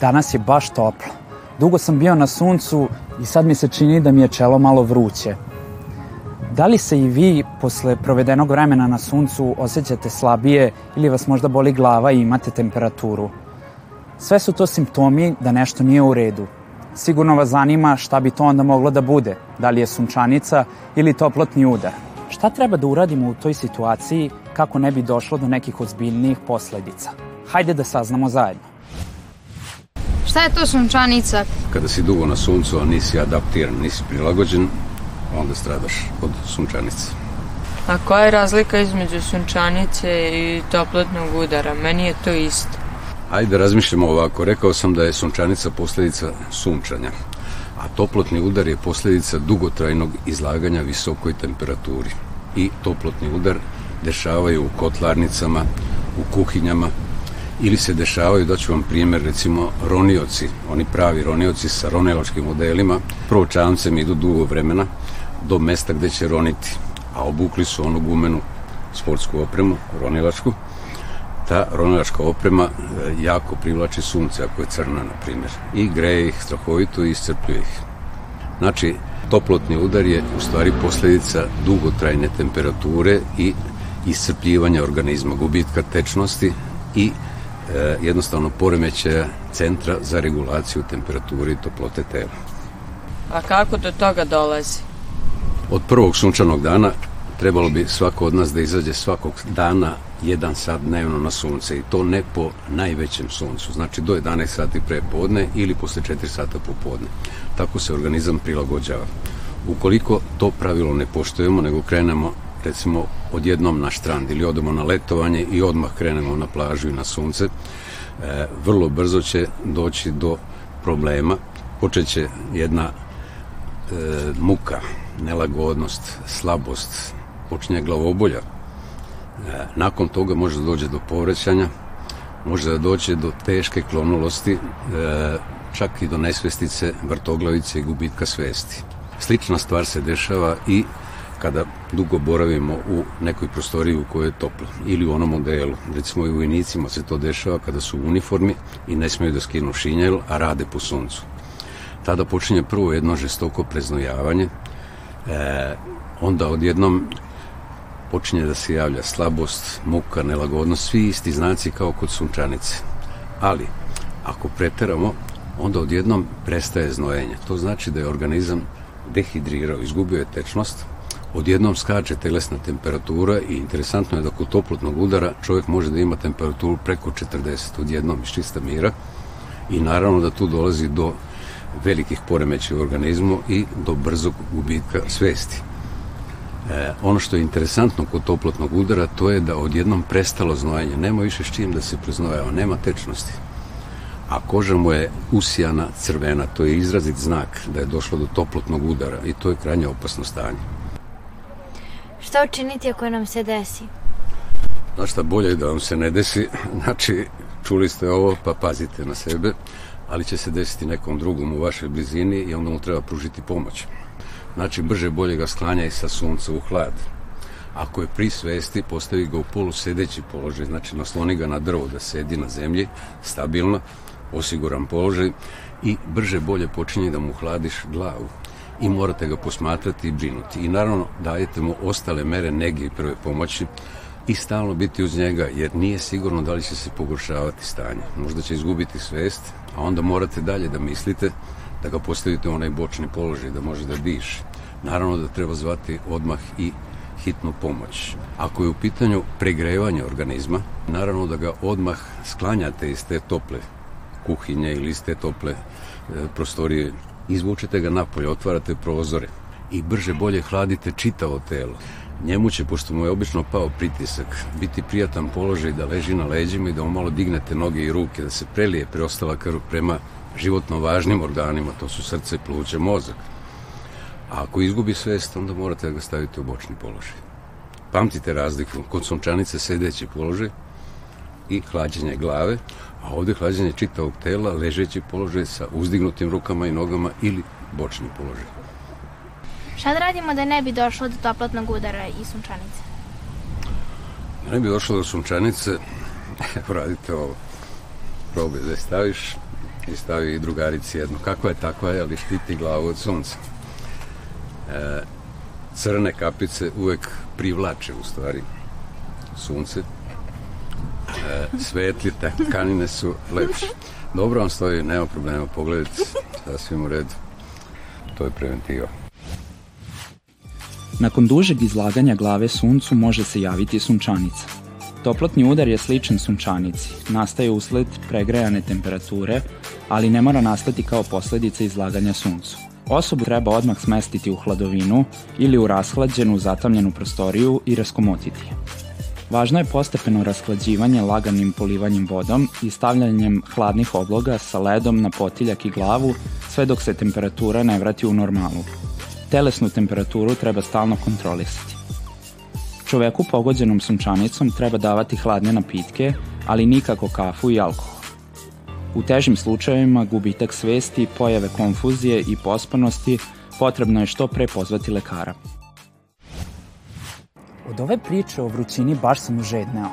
Danas je baš toplo. Dugo sam bio na suncu i sad mi se čini da mi je čelo malo vruće. Da li se i vi posle provedenog vremena na suncu osjećate slabije ili vas možda boli glava i imate temperaturu? Sve su to simptomi da nešto nije u redu. Sigurno vas zanima šta bi to onda moglo da bude, da li je sunčanica ili toplotni udar. Šta treba da uradimo u toj situaciji kako ne bi došlo do nekih ozbiljnijih posledica? Hajde da saznamo zajedno. Šta je to sunčanica? Kada si dugo na suncu, a nisi adaptiran, nisi prilagođen, onda stradaš od sunčanice. A koja je razlika između sunčanice i toplotnog udara? Meni je to isto. Ajde, razmišljamo ovako. Rekao sam da je sunčanica posledica sunčanja, a toplotni udar je posledica dugotrajnog izlaganja visokoj temperaturi. I toplotni udar dešavaju u kotlarnicama, u kuhinjama, ili se dešavaju, doću vam primer, recimo ronioci, oni pravi ronioci sa ronilačkim modelima, prvo čamcem idu dugo vremena do mesta gde će roniti, a obukli su onu gumenu sportsku opremu, ronilačku, ta ronilačka oprema eh, jako privlači sunce, ako je crna, na primjer, i greje ih strahovito i iscrpljuje ih. Znači, toplotni udar je u stvari posledica dugotrajne temperature i iscrpljivanja organizma, gubitka tečnosti i Eh, jednostavno poremećaja centra za regulaciju temperature i toplote tela. A kako do toga dolazi? Od prvog sunčanog dana trebalo bi svako od nas da izađe svakog dana jedan sat dnevno na sunce i to ne po najvećem suncu, znači do 11 sati pre podne ili posle 4 sata popodne. Tako se organizam prilagođava. Ukoliko to pravilo ne poštujemo, nego krenemo recimo odjednom na strand ili odemo na letovanje i odmah krenemo na plažu i na sunce, e, vrlo brzo će doći do problema. Počeće jedna e, muka, nelagodnost, slabost, počinje glavobolja. E, nakon toga može da dođe do povrećanja, može da dođe do teške klonulosti, čak i do nesvestice, vrtoglavice i gubitka svesti. Slična stvar se dešava i kada dugo boravimo u nekoj prostoriji u kojoj je toplo ili u onom odelu. Recimo i u vojnicima se to dešava kada su u uniformi i ne smeju da skinu šinjel, a rade po suncu. Tada počinje prvo jedno žestoko preznojavanje, e, onda odjednom počinje da se javlja slabost, muka, nelagodnost, svi isti znaci kao kod sunčanice. Ali, ako preteramo, onda odjednom prestaje znojenje. To znači da je organizam dehidrirao, izgubio je tečnost, odjednom skače telesna temperatura i interesantno je da kod toplotnog udara čovjek može da ima temperaturu preko 40 odjednom iz čista mira i naravno da tu dolazi do velikih poremeća u organizmu i do brzog gubitka svesti. E, ono što je interesantno kod toplotnog udara to je da odjednom prestalo znojenje, nema više s čim da se preznojava, nema tečnosti a koža mu je usijana crvena, to je izrazit znak da je došlo do toplotnog udara i to je krajnje opasno stanje. Šta učiniti ako nam se desi? Pa šta bolje da vam se ne desi, znači čuli ste ovo pa pazite na sebe, ali će se desiti nekom drugom u vašoj blizini i onda mu treba pružiti pomoć. Znači brže bolje ga sklanjaj sa sunca u hlad. Ako je pri svesti, postavi ga u polu sedeći položaj, znači nasloni ga na drvo da sedi na zemlji, stabilno, osiguran položaj i brže bolje počinje da mu hladiš glavu i morate ga posmatrati i brinuti. I naravno dajete mu ostale mere nege i prve pomoći i stalno biti uz njega, jer nije sigurno da li će se pogoršavati stanje. Možda će izgubiti svest, a onda morate dalje da mislite, da ga postavite u onaj bočni položaj, da može da diši. Naravno da treba zvati odmah i hitnu pomoć. Ako je u pitanju pregrevanje organizma, naravno da ga odmah sklanjate iz te tople kuhinje ili iz te tople e, prostorije izvučete ga napolje, otvarate prozore i brže bolje hladite čitavo telo. Njemu će, pošto mu je obično pao pritisak, biti prijatan položaj da leži na leđima i da mu malo dignete noge i ruke, da se prelije preostala krv prema životno važnim organima, to su srce, pluća, mozak. A ako izgubi svest, onda morate da ga stavite u bočni položaj. Pamtite razliku, kod sunčanice sedeći položaj i hlađenje glave, a ovde hlađenje čitavog tela, ležeći položaj sa uzdignutim rukama i nogama ili bočni položaj. Šta da radimo da ne bi došlo do toplotnog udara i sunčanice? Da ne bi došlo do sunčanice, radite ovo. Probaj da je staviš i stavi i drugarici jedno. Kakva je takva ali štiti glavu od sunca. E, crne kapice uvek privlače u stvari sunce E, svetlite, kanine su lepše. Dobro vam stoji, nema problema, pogledajte, sasvim u redu. To je preventiva. Nakon dužeg izlaganja glave suncu može se javiti sunčanica. Toplotni udar je sličan sunčanici, nastaje usled pregrejane temperature, ali ne mora nastati kao posledica izlaganja suncu. Osobu treba odmah smestiti u hladovinu ili u rashlađenu zatamljenu prostoriju i raskomotiti je. Važno je postepeno rasklađivanje laganim polivanjem vodom i stavljanjem hladnih obloga sa ledom na potiljak i glavu sve dok se temperatura ne vrati u normalu. Telesnu temperaturu treba stalno kontrolisati. Čoveku pogođenom sunčanicom treba davati hladne napitke, ali nikako kafu i alkohol. U težim slučajevima gubitak svesti, pojave konfuzije i pospanosti potrebno je što pre pozvati lekara. Od ove priče o vrućini baš sam užedneo.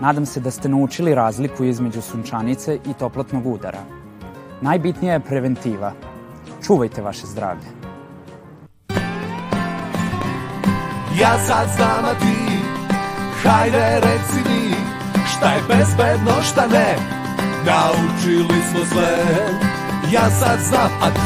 Nadam se da ste naučili razliku između sunčanice i toplotnog udara. Najbitnija je preventiva. Čuvajte vaše zdravlje. Ja sad znam, a ti, hajde reci mi, šta je bezbedno, šta ne, naučili smo sve. Ja sad znam, a ti,